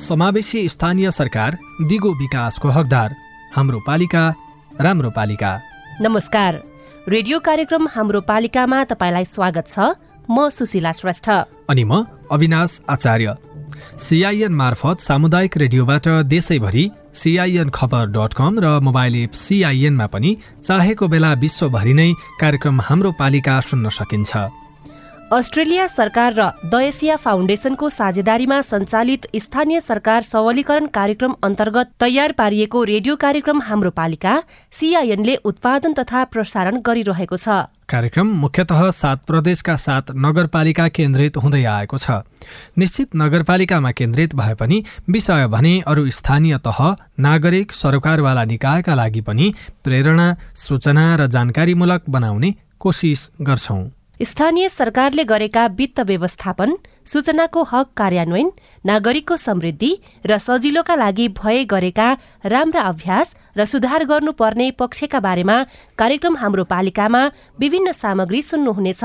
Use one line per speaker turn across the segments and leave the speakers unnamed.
समावेशी स्थानीय सरकार दिगो विकासको हकदार। हाम्रो पालिका राम्रो पालिका।
नमस्कार। रेडियो कार्यक्रम हाम्रो पालिकामा तपाईँलाई स्वागत छ। म सुशीला श्रेष्ठ।
अनि म अविनाश आचार्य। सिआइएन मार्फत सामुदायिक रेडियोबाट देशैभरि सिआइएन खबर डट कम र मोबाइल एप सिआइएनमा पनि चाहेको बेला विश्वभरि नै कार्यक्रम हाम्रो पालिका सुन्न सकिन्छ।
अस्ट्रेलिया सरकार र द एसिया फाउन्डेसनको साझेदारीमा सञ्चालित स्थानीय सरकार सबलीकरण कार्यक्रम अन्तर्गत तयार पारिएको रेडियो कार्यक्रम हाम्रो पालिका सिआइएनले उत्पादन तथा प्रसारण गरिरहेको छ।
कार्यक्रम मुख्यतः सात प्रदेशका सात नगरपालिका केन्द्रित हुँदै आएको छ। निश्चित नगरपालिकामा केन्द्रित भए पनि विषय भने अरू स्थानीय तह नागरिक सरकारवाला निकायका लागि पनि प्रेरणा सूचना र जानकारीमूलक बनाउने कोसिस गर्छौं।
स्थानीय सरकारले गरेका वित्त व्यवस्थापन सूचनाको हक कार्यान्वयन नागरिकको समृद्धि र सजिलोका लागि भए गरेका राम्रा अभ्यास र सुधार गर्नुपर्ने पक्षका बारेमा कार्यक्रम हाम्रो पालिकामा विभिन्न सामग्री सुन्नुहुनेछ।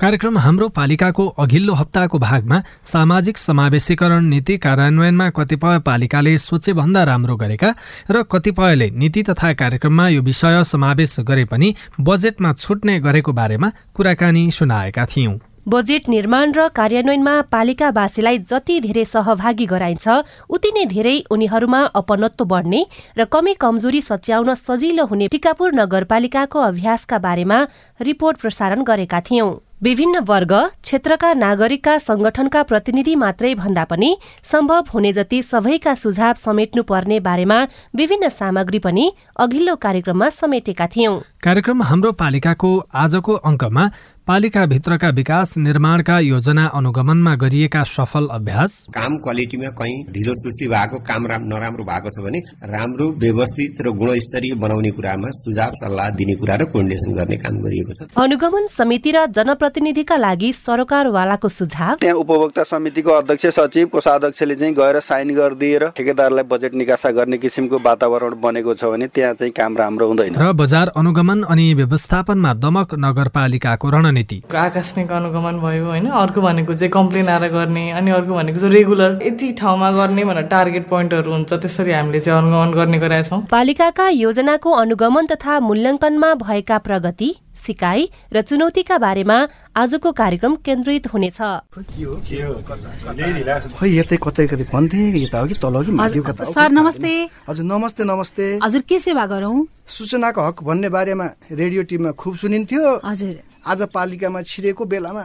कार्यक्रम हाम्रो पालिकाको अघिल्लो हप्ताको भागमा सामाजिक समावेशीकरण नीति कार्यान्वयनमा कतिपय पालिकाले सोचे भन्दा राम्रो गरेका र कतिपयले नीति तथा कार्यक्रममा यो विषय समावेश गरे पनि बजेटमा छुट्ने गरेको बारेमा कुराकानी सुनाएका थियौं।
बजेट निर्माण र कार्यान्वयनमा पालिकावासीलाई जति धेरै सहभागी गराइन्छ उति नै धेरै उनीहरूमा अपनत्व बढ्ने र कमी कमजोरी सच्याउन सजिलो हुने टिकापुर नगरपालिकाको अभ्यासका बारेमा रिपोर्ट प्रसारण गरेका थियौं। विभिन्न वर्ग क्षेत्रका नागरिकका संगठनका प्रतिनिधि मात्रै भन्दा पनि सम्भव हुने जति सबैका सुझाव समेट्नु पर्ने बारेमा विभिन्न सामग्री पनि अघिल्लो कार्यक्रममा समेटेका थियौं।
कार्यक्रम हाम्रो पालिकाको आजको अङ्कमा पालिकाभित्रका विकास निर्माणका योजना अनुगमनमा गरिएका सफल अभ्यास।
काम क्वालिटीमा कहीँ ढिलो सुस्ती भएको काम नराम्रो भएको छ भने राम्रो व्यवस्थित र गुणस्तरीय बनाउने कुरामा सुझाव सल्लाह दिने कुरा र कोर्डिनेसन गर्ने काम गरिएको छ।
अनुगमन समिति र जनप्रतिनिधिका लागि सरकारवालाको सुझाव।
त्यहाँ उपभोक्ता समितिको अध्यक्ष सचिव कोषाध्यक्षले चाहिँ गएर साइन गरिदिएर ठेकेदारलाई बजेट निकासा गर्ने किसिमको वातावरण बनेको छ भने त्यहाँ चाहिँ काम राम्रो हुँदैन।
र बजार अनुगमन अनि व्यवस्थापनमा दमक नगरपालिकाको रणनीति। रणनीति
आकस्मिक अनुगमन भयो होइन? अर्को भनेको चाहिँ कम्प्लेन आएर गर्ने अनि अर्को भनेको चाहिँ रेगुलर यति ठाउँमा गर्ने भनेर टार्गेट पोइन्टहरू हुन्छ त्यसरी हामीले चाहिँ अनुगमन गर्ने गरेका छौँ।
पालिकाका योजनाको अनुगमन तथा मूल्याङ्कनमा भएका प्रगति सिकाइ र चुनौतीका बारेमा आजको कार्यक्रम केन्द्रित हुनेछ।
सर नमस्ते।
हजुर नमस्ते नमस्ते।
हजुर के सेवा गरौँ?
सूचनाको हक भन्ने बारेमा रेडियो टिममा खुब सुनिन्थ्यो।
हजुर।
आज पालिकामा छिरेको बेलामा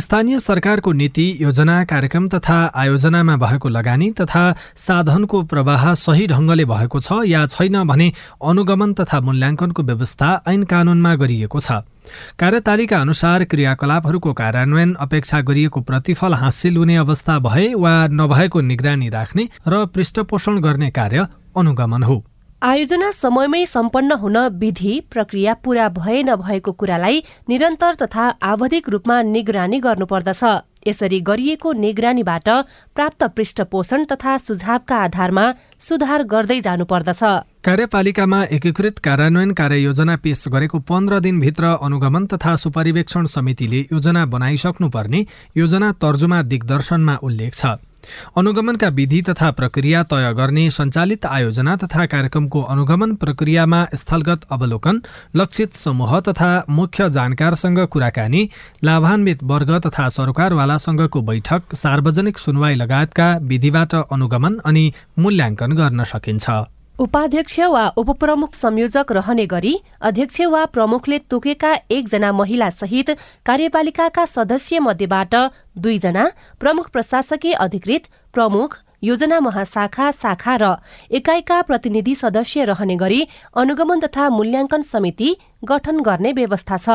स्थानीय सरकारको नीति योजना कार्यक्रम तथा आयोजनामा भएको लगानी तथा साधनको प्रवाह सही ढङ्गले भएको छ या छैन भने अनुगमन तथा मूल्याङ्कनको व्यवस्था ऐन कानूनमा गरिएको छ। कार्यतालिका अनुसार क्रियाकलापहरूको कार्यान्वयन अपेक्षा गरिएको प्रतिफल हासिल हुने अवस्था भए वा नभएको निगरानी राख्ने र पृष्ठपोषण गर्ने कार्य अनुगमन हो।
आयोजना समयमै सम्पन्न हुन विधि प्रक्रिया पूरा भए नभएको कुरालाई निरन्तर तथा आवधिक रूपमा निगरानी गर्नुपर्दछ। यसरी गरिएको निगरानीबाट प्राप्त पृष्ठपोषण तथा सुझावका आधारमा सुधार गर्दै जानुपर्दछ।
कार्यपालिकामा एकीकृत कार्यान्वयन कार्ययोजना पेश गरेको पन्ध्र दिनभित्र अनुगमन तथा सुपरिवेक्षण समितिले योजना बनाइसक्नुपर्ने योजना तर्जुमा दिग्दर्शनमा उल्लेख छ। अनुगमनका विधि तथा प्रक्रिया तय गर्ने सञ्चालित आयोजना तथा कार्यक्रमको अनुगमन प्रक्रियामा स्थलगत अवलोकन लक्षित समूह तथा मुख्य जानकारसँग कुराकानी लाभान्वित वर्ग तथा सरकारवालासँगको बैठक सार्वजनिक सुनवाई लगायतका विधिबाट अनुगमन अनि मूल्याङ्कन गर्न सकिन्छ।
उपाध्यक्ष वा उपप्रमुख संयोजक रहने गरी अध्यक्ष वा प्रमुखले तोकेका एकजना महिला सहित कार्यपालिकाका सदस्य मध्येबाट दुईजना प्रमुख प्रशासकीय अधिकृत प्रमुख योजना महाशाखा शाखा र एकाइका प्रतिनिधि सदस्य रहने गरी अनुगमन तथा मूल्याङ्कन समिति गठन गर्ने व्यवस्था छ।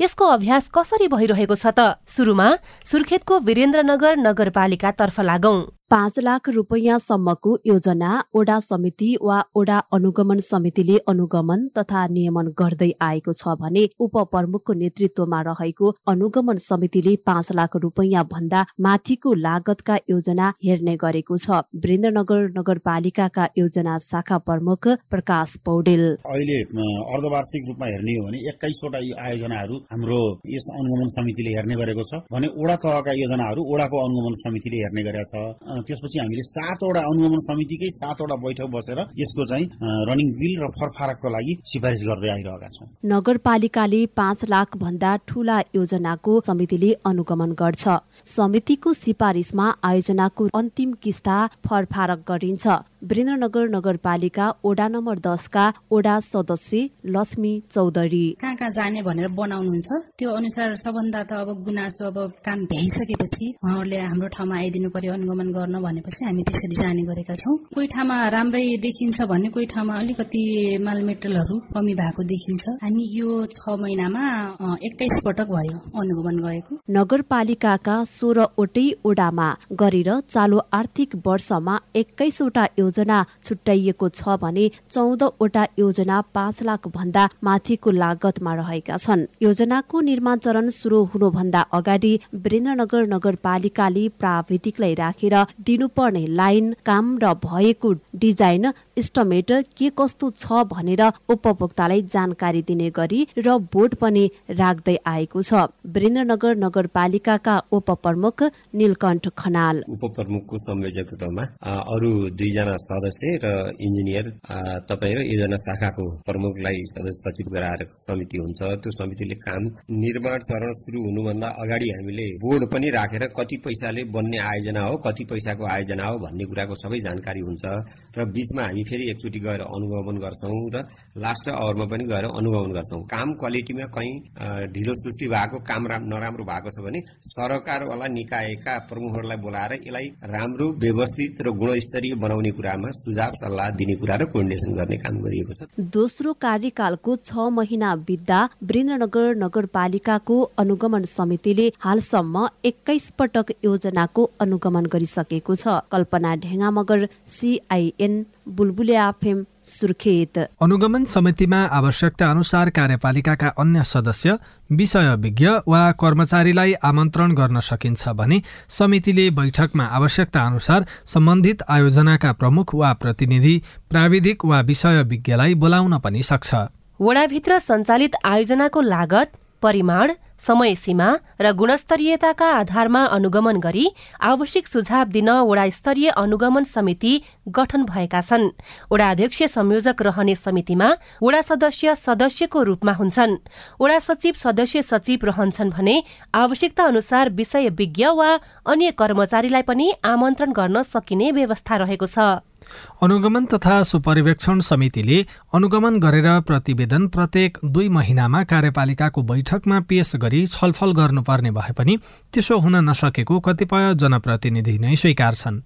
यसको अभ्यास कसरी भइरहेको छ त? सुरुमा सुर्खेतको वीरेन्द्रनगर नगरपालिकातर्फ लागौं।
पाँच लाख रुपियाँसम्मको योजना ओडा समिति वा ओडा अनुगमन समितिले अनुगमन तथा नियमन गर्दै आएको छ भने उपप्रमुखको नेतृत्वमा रहेको अनुगमन समितिले पाँच लाख रुपियाँ भन्दा माथिको लागतका योजना हेर्ने गरेको छ। वीरेन्द्रनगर नगरपालिकाका योजना शाखा प्रमुख प्रकाश पौडेल।
अहिले अर्धवार्षिक रूपमा हेर्ने हो भने एक्काइसवटा आयोजनाहरू हाम्रो यस अनुगमन समितिले हेर्ने गरेको छ। भने ओडा तहका योजनाहरू ओडाको अनुगमन समितिले हेर्ने गरेका छ। त्यसपछि हामीले सातवटा अनुगमन समितिकै सातवटा बैठक बसेर यसको चाहिँ रनिङ बिल र फरफारकको लागि सिफारिस गर्दै आइरहेका छौँ।
नगरपालिकाले पाँच लाख भन्दा ठूला योजनाको समितिले अनुगमन गर्छ। समितिको सिफारिसमा आयोजनाको अन्तिम किस्ता फरफारक गरिन्छ। वीरेन्द्रनगर नगरपालिका ओडा नम्बर दसका ओडा सदस्य लक्ष्मी चौधरी।
कहाँ कहाँ जाने भनेर बनाउनुहुन्छ? त्यो अनुसार सबभन्दा त अब गुनासो अब काम भ्याइसकेपछि उहाँहरूले हाम्रो ठाउँमा आइदिनु पर्यो अनुगमन गर्न भनेपछि हामी त्यसरी जाने गरेका छौँ। कोही ठाउँमा राम्रै देखिन्छ भने कोही ठाउँमा अलिकति माल मेटेरियलहरू कमी भएको देखिन्छ। हामी यो छ महिनामा एक्काइस पटक भयो अनुगमन गएको
नगरपालिकाका सोह्रवटै ओडामा गरेर चालु आर्थिक वर्षमा एक्काइसवटा योजना छुट्याइएको छ भने चौधवटा योजना पाँच लाख भन्दा माथिको लागतमा रहेका छन्। योजनाको निर्माण चरण सुरु हुनुभन्दा अगाडि वीरेन्द्रनगर नगरपालिकाले प्राविधिकलाई राखेर दिनुपर्ने लाइन काम र भएको डिजाइन इस्टमेट के कस्तो छ भनेर उपभोक्तालाई जानकारी दिने गरी र बोर्ड पनि राख्दै आएको छ। वीरेन्द्रनगर नगरपालिकाका उपप्रमुख नीलकण्ठ खनाल।
उपप्रमुखको संयोजकत्वमा अरू दुईजना सदस्य र इन्जिनियर तपाईँ र योजना शाखाको प्रमुखलाई सचिव गराएर समिति हुन्छ। त्यो समितिले काम निर्माण चरण सुरु हुनुभन्दा अगाडि हामीले बोर्ड पनि राखेर कति पैसाले बन्ने आयोजना हो कति पैसाको आयोजना हो भन्ने कुराको सबै जानकारी हुन्छ। र बीचमा हामी फेरि एकचोटि गएर अनुगमन गर्छौँ र लास्ट आवरमा पनि गएर अनुगमन गर्छौँ। काम क्वालिटीमा कहीँ ढिलो सृष्टि भएको काम नराम्रो भएको छ भने सरकारवाला निकायका प्रमुखहरूलाई बोलाएर यसलाई राम्रो व्यवस्थित र गुणस्तरीय बनाउने कुरामा सुझाव सल्लाह दिने कुरा र कोर्डिनेसन गर्ने काम गरिएको छ।
दोस्रो कार्यकालको छ महिना बित्दा वीरेन्द्रनगर नगरपालिकाको अनुगमन समितिले हालसम्म एक्काइस पटक योजनाको अनुगमन गरिसकेको छ। कल्पना ढेङ्गा मगर सिआइएन बुलबुले आफेम सुर्खेत।
अनुगमन समितिमा आवश्यकता अनुसार कार्यपालिकाका अन्य सदस्य विषय विज्ञ वा कर्मचारीलाई आमन्त्रण गर्न सकिन्छ भने समितिले बैठकमा आवश्यकता अनुसार सम्बन्धित आयोजनाका प्रमुख वा प्रतिनिधि प्राविधिक वा विषय विज्ञलाई बोलाउन पनि सक्छ।
वडाभित्र सञ्चालित आयोजनाको लागत परिमाण समय सीमा र गुणस्तरीयताका आधारमा अनुगमन गरी आवश्यक सुझाव दिन वडा स्तरीय अनुगमन समिति गठन भएका छन्। वडा अध्यक्ष संयोजक रहने समितिमा वडा सदस्य सदस्यको रूपमा हुन्छन्। वडा सचिव सदस्य सचिव रहन्छन् भने आवश्यकता अनुसार विषय विज्ञ वा अन्य कर्मचारीलाई पनि आमन्त्रण गर्न सकिने व्यवस्था रहेको छ।
अनुगमन तथा सुपरिवेक्षण समितिले अनुगमन गरेर प्रतिवेदन प्रत्येक दुई महिनामा कार्यपालिकाको बैठकमा पेश गरी छलफल गर्नुपर्ने भए पनि त्यसो हुन नसकेको कतिपय जनप्रतिनिधि नै स्वीकार छन्।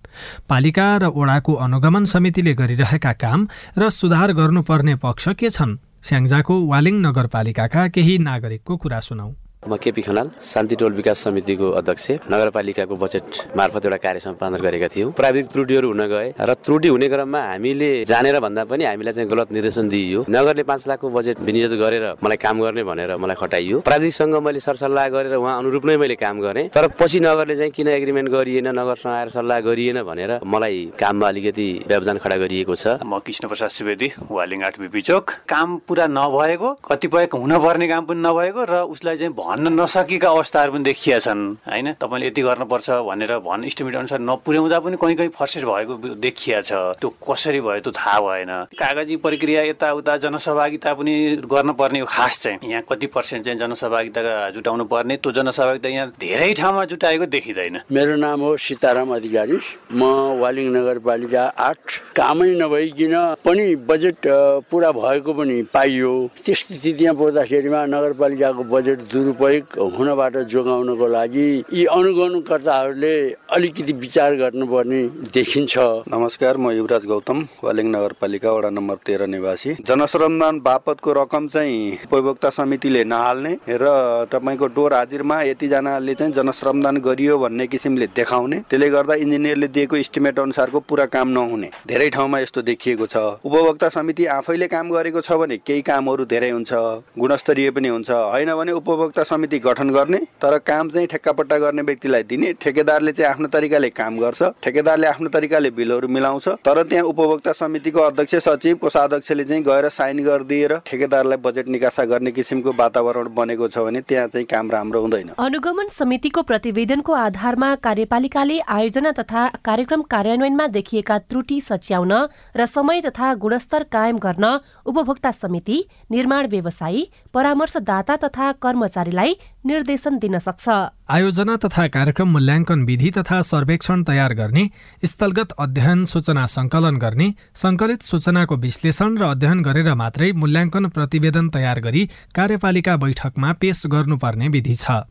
पालिका र ओडाको अनुगमन समितिले गरिरहेका काम र सुधार गर्नुपर्ने पक्ष के छन्? स्याङ्जाको वालिङ नगरपालिकाका केही नागरिकको कुरा सुनौ।
म केपी खनाल शान्ति टोल विकास समितिको अध्यक्ष। नगरपालिकाको बजेट मार्फत एउटा कार्य सम्पादन गरेका थियौँ। प्राविधिक त्रुटिहरू हुन गए र त्रुटि हुने क्रममा हामीले जानेर भन्दा पनि हामीलाई चाहिँ गलत निर्देशन दिइयो। नगरले पाँच लाखको बजेट विनियोजन गरेर मलाई काम गर्ने भनेर मलाई खटाइयो। प्राविधिकसँग मैले सरसल्लाह गरेर उहाँ अनुरूप नै मैले काम गरेँ। तर पछि नगरले चाहिँ किन एग्रिमेन्ट गरिएन नगरसँग आएर सल्लाह गरिएन भनेर मलाई काममा अलिकति व्यवधान खडा गरिएको छ।
म कृष्ण प्रसाद सुवेदी वालिङ आठ बिपी काम पुरा नभएको कतिपय हुनपर्ने काम पनि नभएको र उसलाई चाहिँ भन्न नसकेका अवस्थाहरू पनि देखिया छन् होइन? तपाईँले यति गर्नुपर्छ भनेर भन् इस्टिमेट अनुसार नपुर्याउँदा पनि कहीँ कहीँ फर्सेस भएको देखिया छ। त्यो कसरी भयो त्यो थाहा भएन। कागजी प्रक्रिया यताउता जनसहभागिता पनि गर्नुपर्ने हो खास चाहिँ। यहाँ कति पर्सेन्ट चाहिँ जनसहभागिता जुटाउनु पर्ने त्यो जनसहभागिता यहाँ धेरै ठाउँमा जुटाएको देखिँदैन।
मेरो नाम हो सीताराम अधिकारी। म वालिङ नगरपालिका आठ। कामै नभइकन पनि बजेट पुरा भएको पनि पाइयो। त्यस स्थितिमा पर्दाखेरिमा नगरपालिकाको बजेट दुरुपयोग हुनबाट जोगाउनको लागि यी अनुगमनकर्ताहरूले अलिकति विचार गर्नुपर्ने देखिन्छ।
नमस्कार म युवराज गौतम वालिङ नगरपालिका वडा नम्बर तेह्र निवासी। जनश्रमदान बापतको रकम चाहिँ उपभोक्ता समितिले नहाल्ने र तपाईँको डोर हाजिरमा यतिजनाले चाहिँ जनश्रमदान गरियो भन्ने किसिमले देखाउने। त्यसले गर्दा इन्जिनियरले दिएको इस्टिमेट अनुसारको पुरा काम नहुने। धेरै ठाउँमा यस्तो देखिएको छ। उपभोक्ता समिति आफैले काम गरेको छ भने केही कामहरू धेरै हुन्छ गुणस्तरीय पनि हुन्छ। होइन भने उपभोक्ता समिति गठन गर्ने तर काम चाहिँ ठेक्कापट्टा गर्ने व्यक्तिलाई दिने ठेकेदारले चाहिँ आफ्नो तरिकाले काम गर्छ ठेकेदारले आफ्नो तरिकाले बिलहरू मिलाउँछ। तर त्यहाँ उपभोक्ता समितिको अध्यक्ष सचिव कोषाध्यक्षले चाहिँ गएर साइन गरिदिएर ठेकेदारलाई बजेट निकासा गर्ने किसिमको वातावरण बनेको छ भने त्यहाँ चाहिँ काम राम्रो हुँदैन।
अनुगमन समितिको प्रतिवेदनको आधारमा कार्यपालिकाले आयोजना तथा कार्यक्रम कार्यान्वयनमा देखिएका त्रुटि सच्याउन र समय तथा गुणस्तर कायम गर्न उपभोक्ता समिति निर्माण व्यवसायी परामर्शदाता तथा कर्मचारीलाई निर्देशन दिन सक्छ।
आयोजना तथा कार्यक्रम मूल्याङ्कन विधि तथा सर्वेक्षण तयार गर्ने स्थलगत अध्ययन सूचना सङ्कलन गर्ने सङ्कलित सूचनाको विश्लेषण र अध्ययन गरेर मात्रै मूल्याङ्कन प्रतिवेदन तयार गरी कार्यपालिका बैठकमा पेश गर्नुपर्ने विधि छ।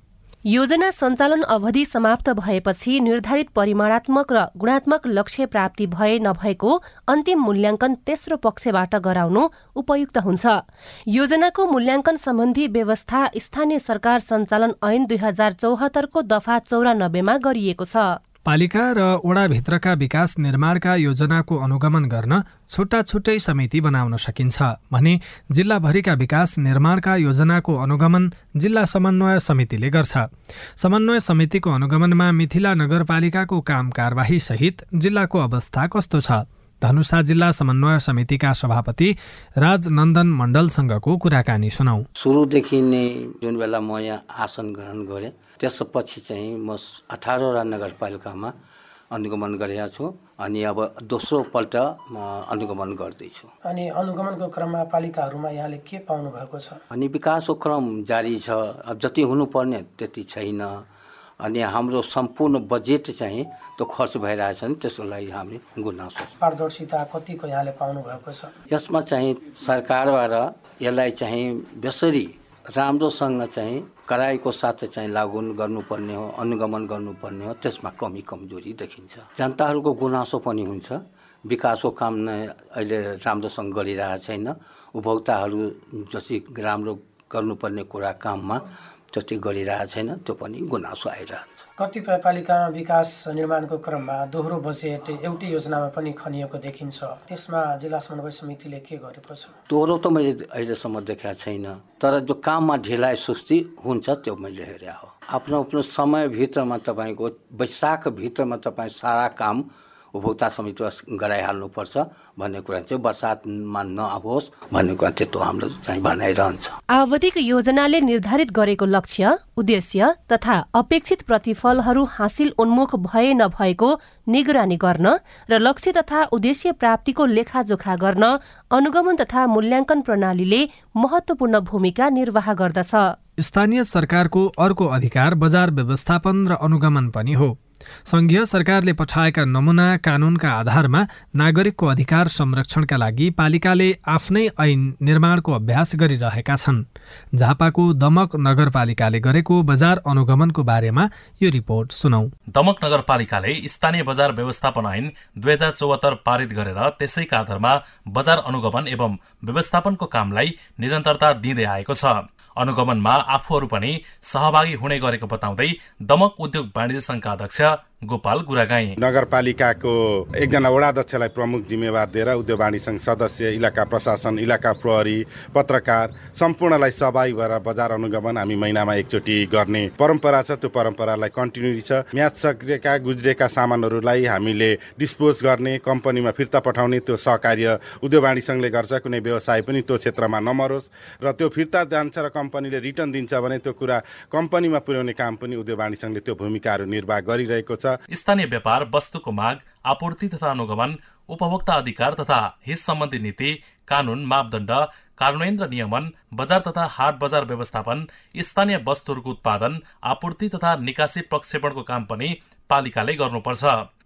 योजना सञ्चालन अवधि समाप्त भएपछि निर्धारित परिमाणात्मक र गुणात्मक लक्ष्य प्राप्ति भए नभएको अन्तिम मूल्याङ्कन तेस्रो पक्षबाट गराउनु उपयुक्त हुन्छ। योजनाको मूल्याङ्कन सम्बन्धी व्यवस्था स्थानीय सरकार सञ्चालन ऐन दुई हजार चौहत्तरको दफा चौरानब्बेमा गरिएको छ।
पालिका र वडाभित्रका विकास निर्माणका योजनाको अनुगमन गर्न छुट्टा छुट्टै समिति बनाउन सकिन्छ भने जिल्लाभरिका विकास निर्माणका योजनाको अनुगमन जिल्ला समन्वय समितिले गर्छ। समन्वय समितिको अनुगमनमा मिथिला नगरपालिकाको काम कारवाही सहित जिल्लाको अवस्था कस्तो छ? धनुषा जिल्ला समन्वय समितिका सभापति राजनन्दन मण्डलसँगको कुराकानी सुनौ।
सुरुदेखि नै जुन बेला म यहाँ आसन ग्रहण गरेँ त्यसपछि चाहिँ म अठारवटा नगरपालिकामा अनुगमन गरेका छु अनि अब दोस्रो पल्ट म अनुगमन गर्दैछु
अनि अनुगमनको क्रममा पालिकाहरूमा यहाँले के पाउनु भएको छ?
अनि विकासको क्रम जारी छ। अब जति हुनुपर्ने त्यति छैन। अनि हाम्रो सम्पूर्ण बजेट चाहिँ त्यो खर्च भइरहेछ नि त्यसको लागि हामी गुनासो
पारदर्शिता कतिको यहाँले पाउनु भएको छ?
यसमा चाहिँ सरकारबाट यसलाई चाहिँ बेसरी राम्रोसँग चाहिँ कडाइको साथ चाहिँ लागु गर्नुपर्ने हो अनुगमन गर्नुपर्ने हो त्यसमा कमी कमजोरी देखिन्छ। जनताहरूको गुनासो पनि हुन्छ। विकासको काम नै अहिले राम्रोसँग गरिरहेको छैन। उपभोक्ताहरू जति राम्रो गर्नुपर्ने कुरा काममा जति गरिरहेको छैन त्यो पनि गुनासो आइरहन्छ।
कतिपय पालिकामा विकास निर्माणको क्रममा दोहोरो बजेट एउटै योजनामा पनि खनिएको देखिन्छ। त्यसमा जिल्ला समन्वय समितिले के गरेको छ
दोहोरो त मैले अहिलेसम्म देखाएको छैन तर जो काममा ढिलाइ सुस्ती हुन्छ त्यो मैले हेरेँ हो। आफ्नो आफ्नो समयभित्रमा तपाईँको वैशाखभित्रमा तपाईँ सारा काम उपभोक्ता समितिमा गराइहाल्नुपर्छ भन्ने कुरा चाहिँ बर्सातमा नआओस् भन्ने कुरा त्यस्तो हाम्रो चाहिँ भनाइरहन्छ।
आवधिक योजनाले निर्धारित गरेको लक्ष्य उद्देश्य तथा अपेक्षित प्रतिफलहरू हासिल उन्मुख भए नभएको निगरानी गर्न र लक्ष्य तथा उद्देश्य प्राप्तिको लेखाजोखा गर्न अनुगमन तथा मूल्याङ्कन प्रणालीले महत्वपूर्ण भूमिका निर्वाह गर्दछ।
स्थानीय सरकारको अर्को अधिकार बजार व्यवस्थापन र अनुगमन पनि हो। संघीय सरकारले पठाएका नमुना कानूनका आधारमा नागरिकको अधिकार संरक्षणका लागि पालिकाले आफ्नै ऐन निर्माणको अभ्यास गरिरहेका छन्। झापाको दमक नगरपालिकाले गरेको बजार अनुगमनको बारेमा यो रिपोर्ट सुनौ।
दमक नगरपालिकाले स्थानीय बजार व्यवस्थापन ऐन दुई हजार चौहत्तर पारित गरेर त्यसैका आधारमा बजार अनुगमन एवं व्यवस्थापनको कामलाई निरन्तरता दिँदै आएको छ। अनुगमनमा आफूहरू पनि सहभागी हुने गरेको बताउँदै दमक उद्योग वाणिज्य संघका अध्यक्ष गोपाल गुरागाई।
नगरपालिकाको एकजना वडाध्यक्षलाई प्रमुख जिम्मेवार दिएर उद्योग वाणिज्य सदस्य इलाका प्रशासन इलाका प्रहरी पत्रकार सम्पूर्णलाई सहभागी भएर बजार अनुगमन हामी महिनामा एकचोटि गर्ने परम्परा छ। त्यो परम्परालाई कन्टिन्युटी छ। म्याच सकिएका गुज्रेका सामानहरूलाई हामीले डिस्पोज गर्ने कम्पनीमा फिर्ता पठाउने त्यो सहकार्य उद्योग वाणिज्य सङ्घले गर्छ। कुनै व्यवसाय पनि त्यो क्षेत्रमा नमरोस्। र त्यो फिर्ता जान्छ र कम्पनीले रिटर्न दिन्छ भने त्यो कुरा कम्पनीमा पुर्याउने काम पनि उद्योग वाणिज्य सङ्घले त्यो भूमिकाहरू निर्वाह गरिरहेको छ।
स्थानीय व्यापार वस्तुको माग आपूर्ति तथा अनुगमन उपभोक्ता अधिकार तथा हित सम्बन्धी नीति कानून मापदण्ड कार्यान्वयन र नियमन बजार तथा हाट बजार व्यवस्थापन स्थानीय वस्तुहरूको उत्पादन आपूर्ति तथा निकासी प्रक्षेपणको काम पनि पालिकाले गर्नुपर्छ।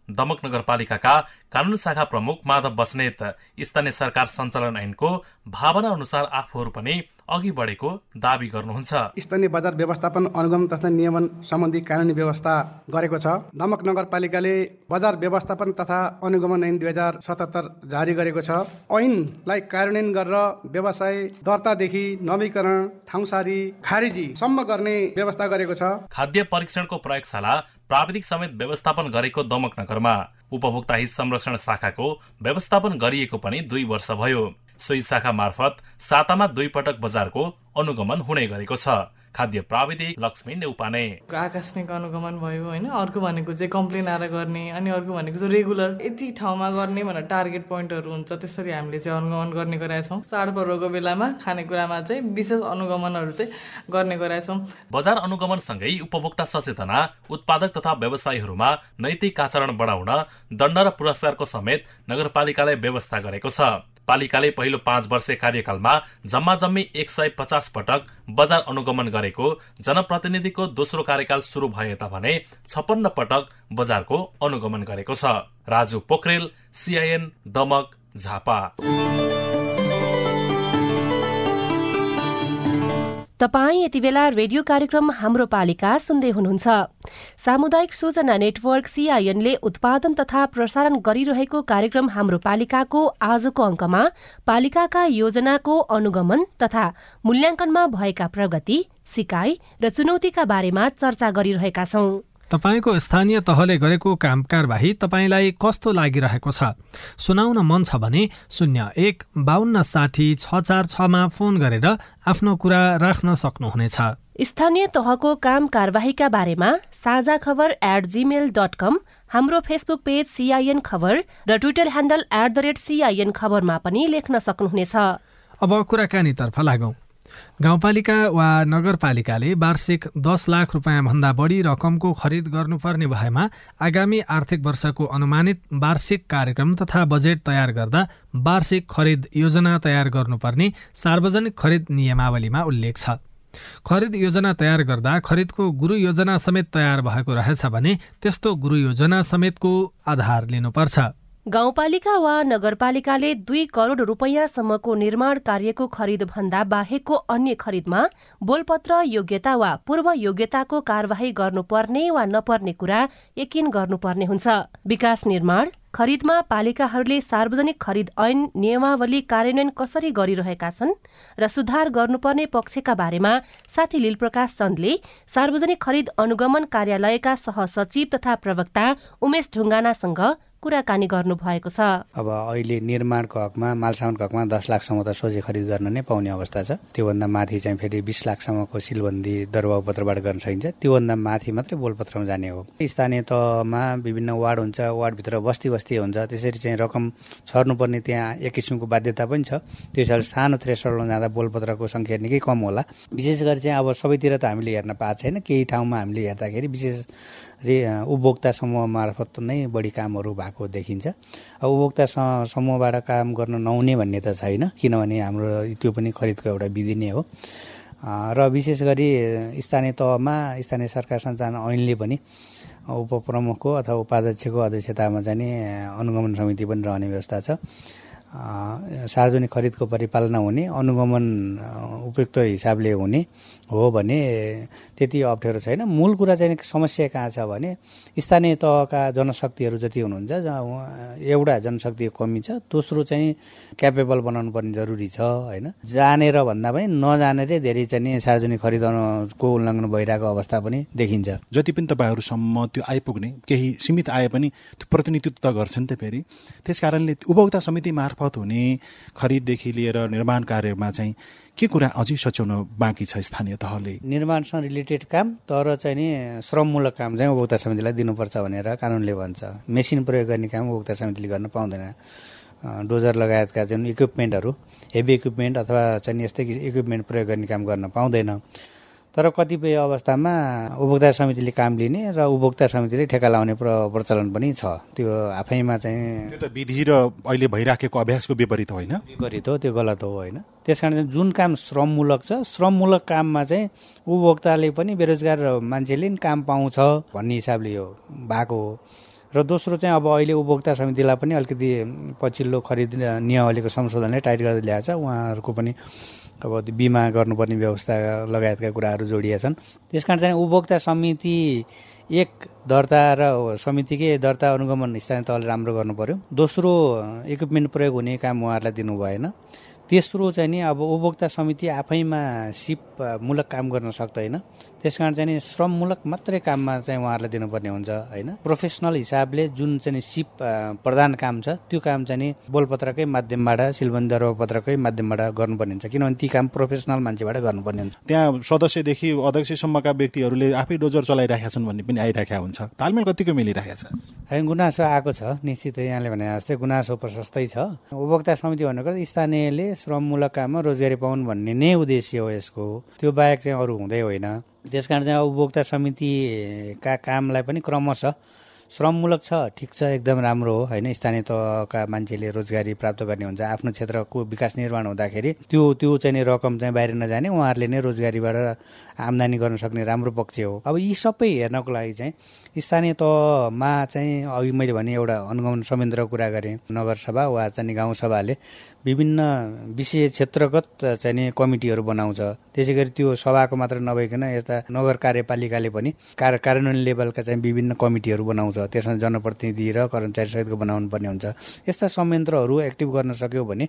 दमक नगरपालिकाका कानून शाखा प्रमुख माधव बस्नेत स्थानीय सरकार सञ्चालन ऐनको भावना अनुसार आफूहरू पनि अघि बढेको दावी गर्नुहुन्छ।
स्थानीय बजार व्यवस्थापन अनुगमन तथा नियमन सम्बन्धी कानुनी व्यवस्था गरेको छ। दमक नगरपालिकाले बजार व्यवस्थापन तथा अनुगमन ऐन दुई हजार सतहत्तर जारी गरेको छ। ऐनलाई कार्यान्वयन गरेर व्यवसाय दर्तादेखि नवीकरण ठाउँसारी खारिजीसम्म गर्ने व्यवस्था गरेको छ।
खाद्य परीक्षणको प्रयोगशाला प्राविधिक समेत व्यवस्थापन गरेको दमक नगरमा उपभोक्ता हित संरक्षण शाखाको व्यवस्थापन गरिएको पनि दुई वर्ष भयो। सोही शाखा मार्फत सातामा दुई पटक बजारको अनुगमन हुने गरेको छ। खाद्य प्राविधिक लक्ष्मी नेउपाने।
आकस्मिक अनुगमन भयो होइन अर्को भनेको चाहिँ कम्प्लेन आएर गर्ने अनि अर्को भनेको चाहिँ रेगुलर यति ठाउँमा गर्ने भनेर टार्गेट पोइन्टहरू हुन्छ त्यसरी हामीले चाहिँ अनुगमन गर्ने गराएछौँ। चाडपर्वको बेलामा खानेकुरामा चाहिँ विशेष अनुगमनहरू चाहिँ गर्ने गराएछौँ।
बजार अनुगमनसँगै उपभोक्ता सचेतना उत्पादक तथा व्यवसायीहरूमा नैतिक आचरण बढाउन दण्ड र पुरस्कारको समेत नगरपालिकाले व्यवस्था गरेको छ। पालिकाले पहिलो पाँच वर्ष कार्यकालमा जम्मा जम्मी एक सय पचास पटक बजार अनुगमन गरेको जनप्रतिनिधिको दोस्रो कार्यकाल शुरू भए तापनि छपन्न पटक बजारको अनुगमन गरेको छ। राजु पोखरेल सिआइएन दमक झापा।
तपाईँ यति बेला रेडियो कार्यक्रम हाम्रो पालिका सुन्दै हुनुहुन्छ। सामुदायिक सूचना नेटवर्क सिआइएनले उत्पादन तथा प्रसारण गरिरहेको कार्यक्रम हाम्रो पालिकाको आजको अङ्कमा पालिकाका योजनाको अनुगमन तथा मूल्याङ्कनमा भएका प्रगति सिकाइ र चुनौतीका बारेमा चर्चा गरिरहेका छौं।
तपाईँको स्थानीय तहले गरेको काम कारवाही तपाईँलाई कस्तो लागिरहेको छ? सुनाउन मन छ भने शून्य एक बाहन्न साठी छ चार छमा फोन गरेर आफ्नो कुरा राख्न सक्नुहुनेछ।
स्थानीय तहको काम कारवाहीका बारेमा साझा खबर एट जिमेल डट कम हाम्रो फेसबुक पेज सिआइएन खबर र Twitter handle at the rate CIN खबरमा पनि लेख्न सक्नुहुनेछ।
अब कुराकानीतर्फ लागौँ। गाउँपालिका वा नगरपालिकाले वार्षिक दस लाख रुपियाँभन्दा बढी रकमको खरिद गर्नुपर्ने भएमा आगामी आर्थिक वर्षको अनुमानित वार्षिक कार्यक्रम तथा बजेट तयार गर्दा वार्षिक खरिद योजना तयार गर्नुपर्ने सार्वजनिक खरिद नियमावलीमा उल्लेख छ। खरिद योजना तयार गर्दा खरिदको गुरु योजना समेत तयार भएको रहेछ भने त्यस्तो गुरु योजना समेतको आधार लिनुपर्छ।
गाउँपालिका वा नगरपालिकाले दुई करोड रुपियाँसम्मको निर्माण कार्यको खरिद भन्दा बाहेकको अन्य खरिदमा बोलपत्र योग्यता वा पूर्व योग्यताको कार्यवाही गर्नुपर्ने वा नपर्ने कुरा यकिन गर्नुपर्ने हुन्छ। विकास निर्माण खरिदमा पालिकाहरूले सार्वजनिक खरिद ऐन नियमावली कार्यान्वयन कसरी गरिरहेका छन् र सुधार गर्नुपर्ने पक्षका बारेमा साथी लीलप्रकाश चन्दले सार्वजनिक खरिद अनुगमन कार्यालयका सहसचिव तथा प्रवक्ता उमेश ढुङ्गानासँग कुराकानी गर्नु भएको छ।
अब अहिले निर्माणको हकमा मालसामानको हकमा दस लाखसम्म त सोझै खरिद गर्न नै पाउने अवस्था छ। त्योभन्दा माथि चाहिँ फेरि बिस लाखसम्मको सिलबन्दी दरबाउ पत्रबाट गर्न सकिन्छ। त्योभन्दा माथि मात्रै बोलपत्रमा जाने हो। स्थानीय तहमा विभिन्न वार्ड हुन्छ। वार्डभित्र बस्ती बस्ती हुन्छ। त्यसरी चाहिँ रकम छर्नुपर्ने त्यहाँ एक किसिमको बाध्यता पनि छ। त्यो हिसाबले सानो थ्रेसल्डमा जाँदा बोलपत्रको सङ्ख्या निकै कम होला। विशेष गरी चाहिँ अब सबैतिर त हामीले हेर्न पाएको छैन। केही ठाउँमा हामीले हेर्दाखेरि विशेष उपभोक्ता समूह मार्फत नै बढी कामहरू भएको देखिन्छ। अब उपभोक्ता समूहबाट काम गर्न नहुने भन्ने त छैन किनभने हाम्रो त्यो पनि खरिदको एउटा विधि नै हो। र विशेष गरी स्थानीय तहमा स्थानीय सरकार सञ्चालन ऐनले पनि उपप्रमुखको अथवा उपाध्यक्षको अध्यक्षतामा चाहिँ अनुगमन समिति पनि रहने व्यवस्था छ। सार्वजनिक खरिदको परिपालना हुने अनुगमन उपयुक्त हिसाबले हुने हो भने त्यति अप्ठ्यारो छैन। मूल कुरा चाहिँ समस्या कहाँ छ भने स्थानीय तहका जनशक्तिहरू जति हुनुहुन्छ एउटा जनशक्तिको कमी छ दोस्रो चाहिँ क्यापेबल बनाउनु पर्ने जरुरी छ होइन। जानेर भन्दा पनि नजानेरै धेरै चाहिँ सार्वजनिक खरिदको उल्लङ्घन भइरहेको अवस्था पनि देखिन्छ।
जति पनि तपाईँहरूसम्म त्यो आइपुग्ने केही सीमित आए पनि त्यो प्रतिनिधित्व त गर्छ नि त फेरि। त्यस कारणले उपभोक्ता समिति मार्फत हुने खरिददेखि लिएर निर्माण कार्यमा चाहिँ के कुरा अझै सच्याउन बाँकी छ स्थानीय तहले?
निर्माणसँग रिलेटेड काम तर चाहिँ नि श्रममूलक काम चाहिँ उपभोक्ता समितिलाई दिनुपर्छ भनेर कानुनले भन्छ। मेसिन प्रयोग गर्ने काम उपभोक्ता समितिले गर्न पाउँदैन। डोजर लगायतका जुन इक्विपमेन्टहरू हेभी इक्विपमेन्ट अथवा चाहिँ यस्तै इक्विपमेन्ट प्रयोग गर्ने काम गर्न पाउँदैन। तर कतिपय अवस्थामा उपभोक्ता समितिले काम लिने र उपभोक्ता समितिले ठेका लाउने प्रचलन पनि छ। त्यो आफैमा चाहिँ
त्यो त विधि र अहिले भइराखेको अभ्यासको विपरीत होइन?
विपरीत हो त्यो गलत हो होइन? त्यस कारण जुन काम श्रममूलक छ श्रममूलक काममा चाहिँ उपभोक्ताले पनि बेरोजगार मान्छेले पनि काम पाउँछ भन्ने हिसाबले यो भएको हो। र दोस्रो चाहिँ अब अहिले उपभोक्ता समितिलाई पनि अलिकति पछिल्लो खरिद नियमावलीको संशोधनले टाइट गर्दै ल्याएको छ। उहाँहरूको पनि अब त्यो बिमा गर्नुपर्ने व्यवस्था लगायतका कुराहरू जोडिएका छन्। त्यस कारण चाहिँ उपभोक्ता समिति एक दर्ता र समितिकै दर्ता अनुगमन स्थानीय तहले राम्रो गर्नु पर्यो। दोस्रो इक्विपमेन्ट प्रयोग हुने काम उहाँहरूलाई दिनु भएन तेस्रो चाहिँ नि अब उपभोक्ता समिति आफैमा सिपमूलक काम गर्न सक्दैन। त्यस कारण चाहिँ नि श्रममूलक मात्रै काममा चाहिँ उहाँहरूलाई दिनुपर्ने हुन्छ होइन? प्रोफेसनल हिसाबले जुन चाहिँ सिप प्रधान काम छ त्यो काम चाहिँ नि बोलपत्रकै माध्यमबाट सिलबन्दी दरपत्रकै माध्यमबाट गर्नुपर्ने हुन्छ। किनभने ती काम प्रोफेसनल मान्छेबाट गर्नुपर्ने हुन्छ।
त्यहाँ सदस्यदेखि अध्यक्षसम्मका व्यक्तिहरूले आफै डोजर चलाइरहेका छन् भन्ने पनि आइरहेका हुन्छ। तालमेल कतिको मिलिरहेको छ?
होइन गुनासो आएको छ निश्चितै यहाँले भने जस्तै गुनासो प्रशस्तै छ। उपभोक्ता समिति भनेको स्थानीयले श्रममूलक काममा रोजगारी पाउन् भन्ने नै उद्देश्य हो यसको। त्यो बाहेक चाहिँ अरू हुँदै होइन। त्यस कारण चाहिँ उपभोक्ता समितिका कामलाई पनि क्रमशः श्रममूलक छ ठिक छ एकदम राम्रो हो होइन? स्थानीय तहका मान्छेले रोजगारी प्राप्त गर्ने हुन्छ आफ्नो क्षेत्रको विकास निर्माण हुँदाखेरि त्यो त्यो चाहिँ रकम चाहिँ बाहिर नजाने उहाँहरूले नै रोजगारीबाट आम्दानी गर्न सक्ने राम्रो पक्ष हो। अब यी सबै हेर्नको लागि चाहिँ स्थानीय तहमा चाहिँ अघि मैले भने एउटा अनुगमन संयन्त्रको कुरा गरेँ नगरसभा वा चाहिँ गाउँसभाले विभिन्न विषय क्षेत्रगत चाहिँ कमिटीहरू बनाउँछ। त्यसै गरी त्यो सभाको मात्र नभइकन यता नगर कार्यपालिकाले पनि कार्यान्वयन लेभलका चाहिँ विभिन्न कमिटीहरू बनाउँछ। त्यसमा जनप्रतिनिधि र कर्मचारी सहितको बनाउनु पर्ने हुन्छ। यस्ता संयन्त्रहरू एक्टिभ गर्न सक्यो भने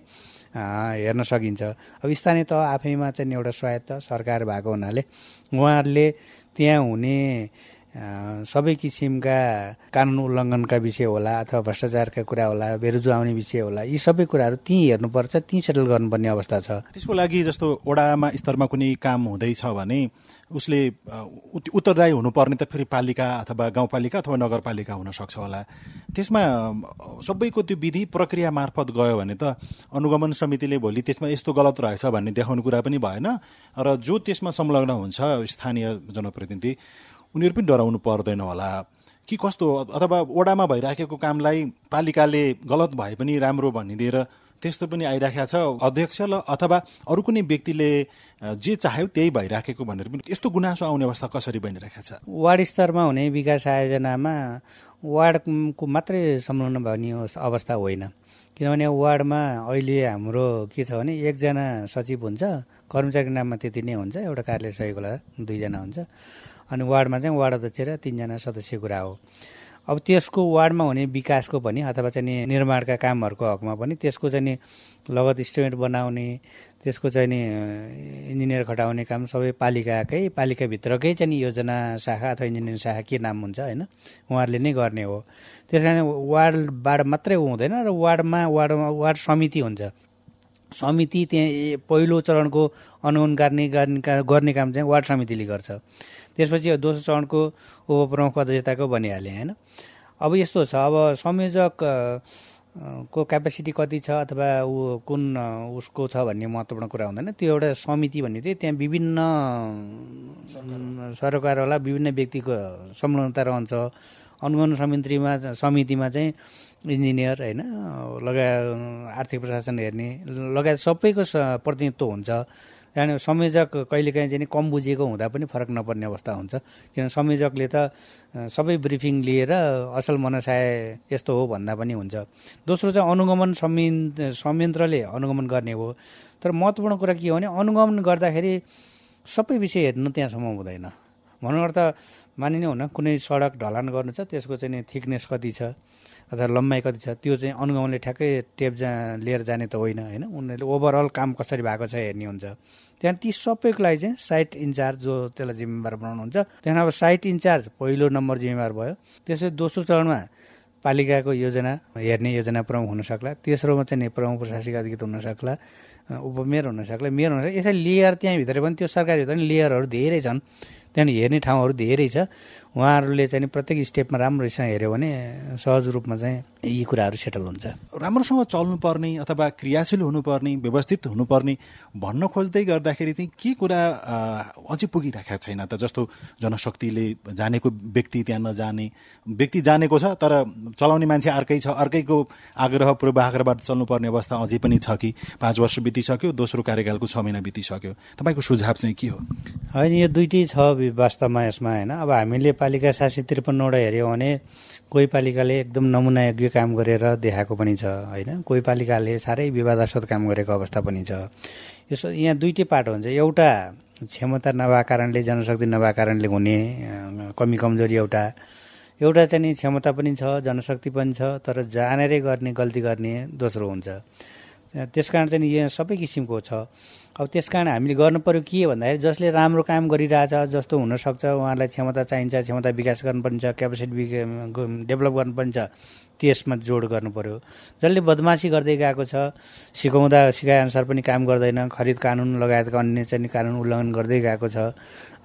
हेर्न सकिन्छ। अब स्थानीय तह आफैमा चाहिँ एउटा स्वायत्त सरकार भएको हुनाले उहाँहरूले त्यहाँ हुने सबै किसिमका कानुन उल्लङ्घनका विषय होला अथवा भ्रष्टाचारका कुरा होला बेरुजु आउने विषय होला यी सबै कुराहरू त्यहीँ हेर्नुपर्छ त्यहीँ सेटल गर्नुपर्ने अवस्था छ।
त्यसको लागि जस्तो वडामा स्तरमा कुनै काम हुँदैछ भने उसले उत्तरदायी हुनुपर्ने त फेरि पालिका अथवा गाउँपालिका अथवा नगरपालिका हुनसक्छ होला। त्यसमा सबैको त्यो विधि प्रक्रिया मार्फत गयो भने त अनुगमन समितिले भोलि त्यसमा यस्तो गलत रहेछ भन्ने देखाउने कुरा पनि भएन। र जो त्यसमा संलग्न हुन्छ स्थानीय जनप्रतिनिधि उनीहरू पनि डराउनु पर्दैन होला। कि कस्तो? अथवा वडामा भइराखेको कामलाई पालिकाले गलत भए पनि राम्रो भनिदिएर त्यस्तो पनि आइराखेको छ अध्यक्ष ल अथवा अरू कुनै व्यक्तिले जे चाह्यो त्यही भइराखेको भनेर पनि यस्तो गुनासो आउने अवस्था कसरी बनिरहेको छ?
वार्ड स्तरमा हुने विकास आयोजनामा वार्डको मात्रै संलग्न भन्ने अवस्था होइन। किनभने वार्डमा अहिले हाम्रो के छ भने एकजना सचिव हुन्छ कर्मचारीको नाममा त्यति नै हुन्छ एउटा कार्यालय सहयोग दुईजना हुन्छ। अनि वार्डमा चाहिँ वार्ड अध्यक्ष र तिनजना सदस्य कुरा हो। अब त्यसको वार्डमा हुने विकासको पनि अथवा चाहिँ निर्माणका कामहरूको हकमा पनि त्यसको चाहिँ लगत इस्टिमेट बनाउने त्यसको चाहिँ नि इन्जिनियर खटाउने काम सबै पालिकाकै पालिकाभित्रकै चाहिँ योजना शाखा अथवा इन्जिनियरिङ शाखा के नाम हुन्छ होइन उहाँहरूले नै गर्ने हो। त्यस कारण वार्डबाट मात्रै हुँदैन र वार्डमा वार्डमा वार्ड समिति हुन्छ। समिति त्यहाँ पहिलो चरणको अनुगमन गर्ने गर्ने काम चाहिँ वार्ड समितिले गर्छ। त्यसपछि दोस्रो चरणको उपप्रमुख अध्यक्षताको बनिहालेँ होइन? अब यस्तो छ अब संयोजक को क्यापेसिटी कति छ अथवा ऊ कुन उसको छ भन्ने महत्त्वपूर्ण कुरा हुँदैन। त्यो एउटा समिति भन्ने चाहिँ त्यहाँ विभिन्न सरकारवाला विभिन्न व्यक्तिको संलग्नता रहन्छ। अनुगमन समितिमा समितिमा चाहिँ इन्जिनियर होइन? लगायत आर्थिक प्रशासन हेर्ने लगायत सबैको प्रतिनिधित्व हुन्छ। जाने संयोजक कहिलेकाहीँ चाहिँ कम बुझेको हुँदा पनि फरक नपर्ने अवस्था हुन्छ। किन संयोजकले त सबै ब्रिफिङ लिएर असल मनसाय यस्तो हो भन्दा पनि हुन्छ। दोस्रो चाहिँ अनुगमन संयन्त्रले अनुगमन गर्ने हो। तर महत्त्वपूर्ण कुरा के हो भने अनुगमन गर्दाखेरि सबै विषय हेर्नु त्यहाँसम्म हुँदैन। भनौँ त मानिने हुन कुनै सडक ढलान गर्नु छ त्यसको चाहिँ थिकनेस कति छ अथवा लम्बाइ कति छ त्यो चाहिँ अनुगमनले ठ्याक्कै टेप जा लिएर जाने त होइन होइन? उनीहरूले ओभरअल काम कसरी भएको छ हेर्ने हुन्छ। त्यहाँ ती सबैको लागि चाहिँ साइट इन्चार्ज जो त्यसलाई जिम्मेवार बनाउनुहुन्छ त्यहाँदेखि अब साइट इन्चार्ज पहिलो नम्बर जिम्मेवार भयो। त्यसपछि दोस्रो चरणमा पालिकाको योजना हेर्ने योजना प्रमुख हुन सक्ला। तेस्रोमा चाहिँ प्रमुख प्रशासनिक अधिकृत हुन सक्ला उपमेयर हुन सक्ला मेयर हुन सक्ला। यसरी लेयर त्यहाँभित्र पनि त्यो सरकारी भित्र पनि लेयरहरू धेरै छन्। त्यहाँदेखि हेर्ने ठाउँहरू धेरै छ। उहाँहरूले चाहिँ प्रत्येक स्टेपमा राम्रोसँग हेऱ्यो भने सहज रूपमा चाहिँ यी कुराहरू सेटल हुन्छ।
राम्रोसँग चल्नुपर्ने अथवा क्रियाशील हुनुपर्ने व्यवस्थित हुनुपर्ने भन्न खोज्दै गर्दाखेरि चाहिँ के कुरा अझै पुगिरहेको छैन त? जस्तो जनशक्तिले जानेको व्यक्ति त्यहाँ नजाने व्यक्ति जानेको छ तर चलाउने मान्छे अर्कै छ। अर्कैको आग्रह पूर्वाग्रहबाट चल्नुपर्ने अवस्था अझै पनि छ कि? पाँच वर्ष बितिसक्यो दोस्रो कार्यकालको छ महिना बितिसक्यो। तपाईँको सुझाव चाहिँ के हो?
होइन यो दुइटै छ वास्तवमा यसमा होइन? अब हामीले पालिका सात सय त्रिपन्नवटा हेऱ्यौँ भने कोही पालिकाले एकदम नमुनायोग्य काम गरेर देखाएको पनि छ होइन? कोही पालिकाले साह्रै विवादास्पद काम गरेको अवस्था पनि छ। यसो यहाँ दुइटै पाटो हुन्छ। एउटा क्षमता नभएको कारणले जनशक्ति नभएको कारणले हुने कमी कमजोरी एउटा। एउटा चाहिँ नि क्षमता पनि छ जनशक्ति पनि छ तर जानेरै गर्ने गल्ती गर्ने दोस्रो हुन्छ। त्यस कारण चाहिँ यहाँ सबै किसिमको छ। अब त्यस कारण हामीले गर्नु पऱ्यो के भन्दाखेरि जसले राम्रो काम गरिरहेछ जस्तो हुनसक्छ उहाँलाई क्षमता चाहिन्छ क्षमता विकास गर्नुपर्ने छ क्यापेसिटी डेभलप गर्नुपर्ने छ त्यसमा जोड गर्नु पऱ्यो जसले बदमासी गर्दै गएको छ सिकाउँदा सिकाएअनुसार पनि काम गर्दैन खरिद कानुन लगायतका अन्य चाहिँ कानुन उल्लङ्घन गर्दै गएको छ।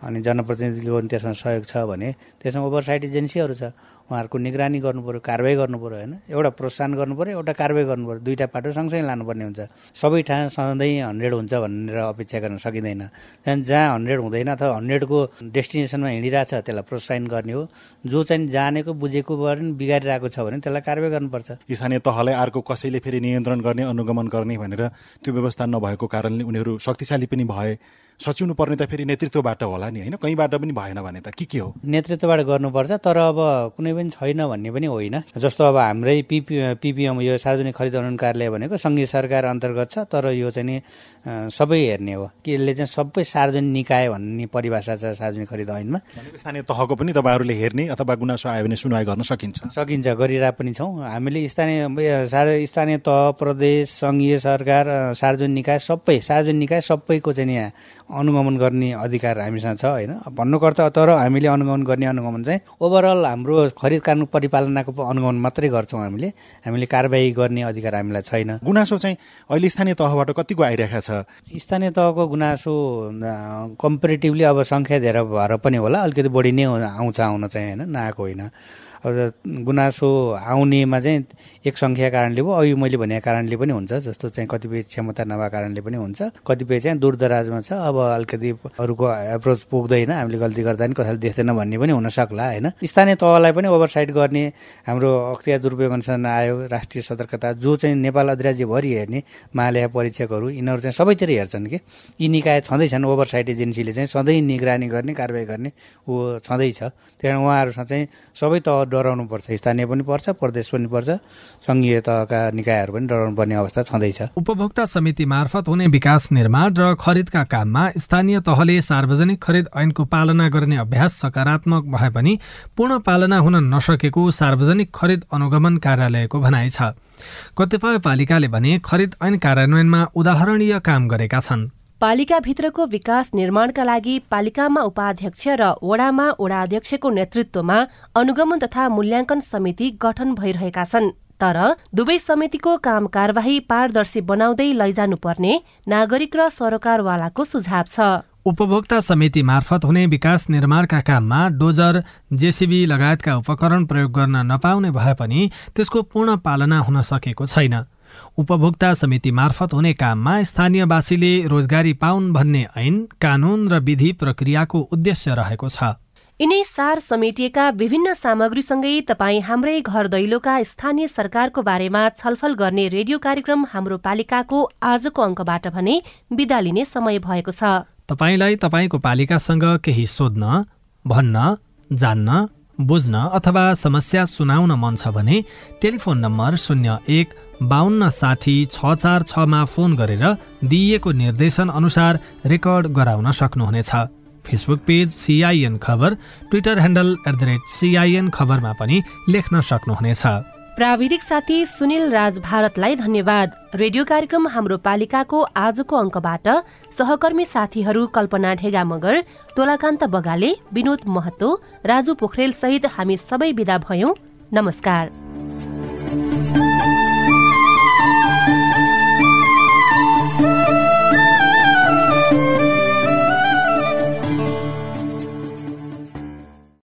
अनि जनप्रतिनिधिको पनि त्यसमा सहयोग छ भने त्यसमा ओभरसाइट एजेन्सीहरू छ। उहाँहरूको निगरानी गर्नु पऱ्यो कारवाही गर्नु पऱ्यो होइन? एउटा प्रोत्साहन गर्नु पऱ्यो एउटा कारवाही गर्नु पऱ्यो दुईवटा पाटो सँगसँगै लानुपर्ने हुन्छ। सबै ठाउँ सधैँ हन्ड्रेड हुन्छ भनेर अपेक्षा गर्न सकिँदैन। त्यहाँदेखि जहाँ हन्ड्रेड हुँदैन अथवा हन्ड्रेडको डेस्टिनेसनमा हिँडिरहेछ त्यसलाई प्रोत्साहन गर्ने हो। जो चाहिँ जानेको बुझेको पनि बिगारिरहेको छ भने त्यसलाई कारवाही गर्नुपर्छ।
स्थानीय तहलाई अर्को कसैले फेरि नियन्त्रण गर्ने अनुगमन गर्ने भनेर त्यो व्यवस्था नभएको कारणले उनीहरू शक्तिशाली पनि भए। सचिनु पर्ने त फेरि नेतृत्वबाट होला नि होइन? कहीँबाट पनि भएन भने त के के हो?
नेतृत्वबाट गर्नुपर्छ तर अब कुनै पनि छैन भन्ने पनि होइन। जस्तो अब हाम्रै पिपी पिपिएम यो सार्वजनिक खरिद अनुदान कार्यालय भनेको सङ्घीय सरकार अन्तर्गत छ तर यो चाहिँ नि सबै हेर्ने हो। कि यसले चाहिँ सबै सार्वजनिक निकाय भन्ने परिभाषा छ सार्वजनिक खरिद ऐनमा
स्थानीय तहको पनि तपाईँहरूले हेर्ने अथवा गुनासो आयो भने सुनवाई गर्न सकिन्छ।
सकिन्छ गरिरहेको पनि छौँ। हामीले स्थानीय स्थानीय तह प्रदेश सङ्घीय सरकार सार्वजनिक निकाय सबै सार्वजनिक निकाय सबैको चाहिँ यहाँ अनुगमन गर्ने अधिकार हामीसँग छ होइन? भन्नुपर्छ तर हामीले अनुगमन गर्ने अनुगमन चाहिँ ओभरअल हाम्रो खरिद कानुन परिपालनाको अनुगमन मात्रै गर्छौँ हामीले। हामीले कारवाही गर्ने अधिकार हामीलाई छैन।
गुनासो चाहिँ अहिले स्थानीय तहबाट कतिको आइरहेको छ?
स्थानीय तहको गुनासो कम्पेरिटिभली अब सङ्ख्या धेरै भएर पनि होला। अलिकति बढी नै आउँछ आउन चाहिँ होइन? नआएको होइन। गुनासो आउनेमा चाहिँ एक सङ्ख्या कारणले भयो। अघि मैले भनेको कारणले पनि हुन्छ जस्तो चाहिँ कतिपय क्षमता नभएको कारणले पनि हुन्छ। कतिपय चाहिँ दूरदराजमा छ। अब अलिकति अरूको एप्रोच पुग्दैन। हामीले गल्ती गर्दा पनि कसैले देख्दैन भन्ने पनि हुनसक्ला होइन? स्थानीय तहलाई पनि ओभरसाइड गर्ने हाम्रो अख्तियार दुरुपयोग अनुसन्धान आयोग राष्ट्रिय सतर्कता जो चाहिँ नेपाल अधिराज्यभरि हेर्ने महालय परीक्षकहरू यिनीहरू चाहिँ सबैतिर हेर्छन् कि। यी निकाय छँदैछन् ओभरसाइड एजेन्सीले चाहिँ। सधैँ निगरानी गर्ने कारवाही गर्ने ऊ छँदैछ। त्यही कारण उहाँहरूसँग चाहिँ सबै तह डराउनु पर्छ स्थानीय पनि पर्छ प्रदेश पनि पर्छ। सङ्घीय तहका निकायहरू पनि डराउनु पर्ने अवस्था छँदैछ।
उपभोक्ता समिति मार्फत हुने विकास निर्माण र खरिदका काममा स्थानीय तहले सार्वजनिक खरिद ऐनको पालना गर्ने अभ्यास सकारात्मक भए पनि पूर्ण पालना हुन नसकेको सार्वजनिक खरिद अनुगमन कार्यालयको भनाइ छ। कतिपय पालिकाले भने खरिद ऐन कार्यान्वयनमा उदाहरणीय काम गरेका छन्।
पालिकाभित्रको विकास निर्माणका लागि पालिकामा उपाध्यक्ष र वडामा वडा अध्यक्षको नेतृत्वमा अनुगमन तथा मूल्याङ्कन समिति गठन भइरहेका छन्। तर दुवै समितिको काम कारवाही पारदर्शी बनाउँदै लैजानुपर्ने नागरिक र सरकारवालाको सुझाव छ।
उपभोक्ता समिति मार्फत हुने विकास निर्माणका काममा डोजर जेसिबी लगायतका उपकरण प्रयोग गर्न नपाउने भए पनि त्यसको पूर्ण पालना हुन सकेको छैन। उपभोक्ता समिति मार्फत हुने काममा स्थानीयवासीले रोजगारी पाउन् भन्ने ऐन कानून र विधि प्रक्रियाको उद्देश्य रहेको छ।
यिनै सार समेटिएका विभिन्न सामग्रीसँगै तपाईँ हाम्रै घर दैलोका स्थानीय सरकारको बारेमा छलफल गर्ने रेडियो कार्यक्रम हाम्रो पालिकाको आजको अङ्कबाट भने विदा लिने समय भएको छ।
तपाईँलाई तपाईँको पालिकासँग केही सोध्न भन्न जान्न बुझ्न अथवा समस्या सुनाउन मन छ भने टेलिफोन नम्बर शून्य एक बाहन्न साठी छ चार छमा फोन गरेर दिइएको निर्देशन अनुसार रेकर्ड गराउन सक्नुहुनेछ। Facebook page CIN Khabar Twitter handle at the rate CIN खबरमा पनि लेख्न सक्नुहुनेछ।
प्राविधिक साथी सुनिल राज भारतलाई धन्यवाद। रेडियो कार्यक्रम हाम्रो पालिकाको आजको अङ्कबाट सहकर्मी साथीहरू कल्पना ढेगा मगर तोलाकान्त बगाले विनोद महतो राजु पोखरेल सहित हामी सबै विदा भयौं। नमस्कार।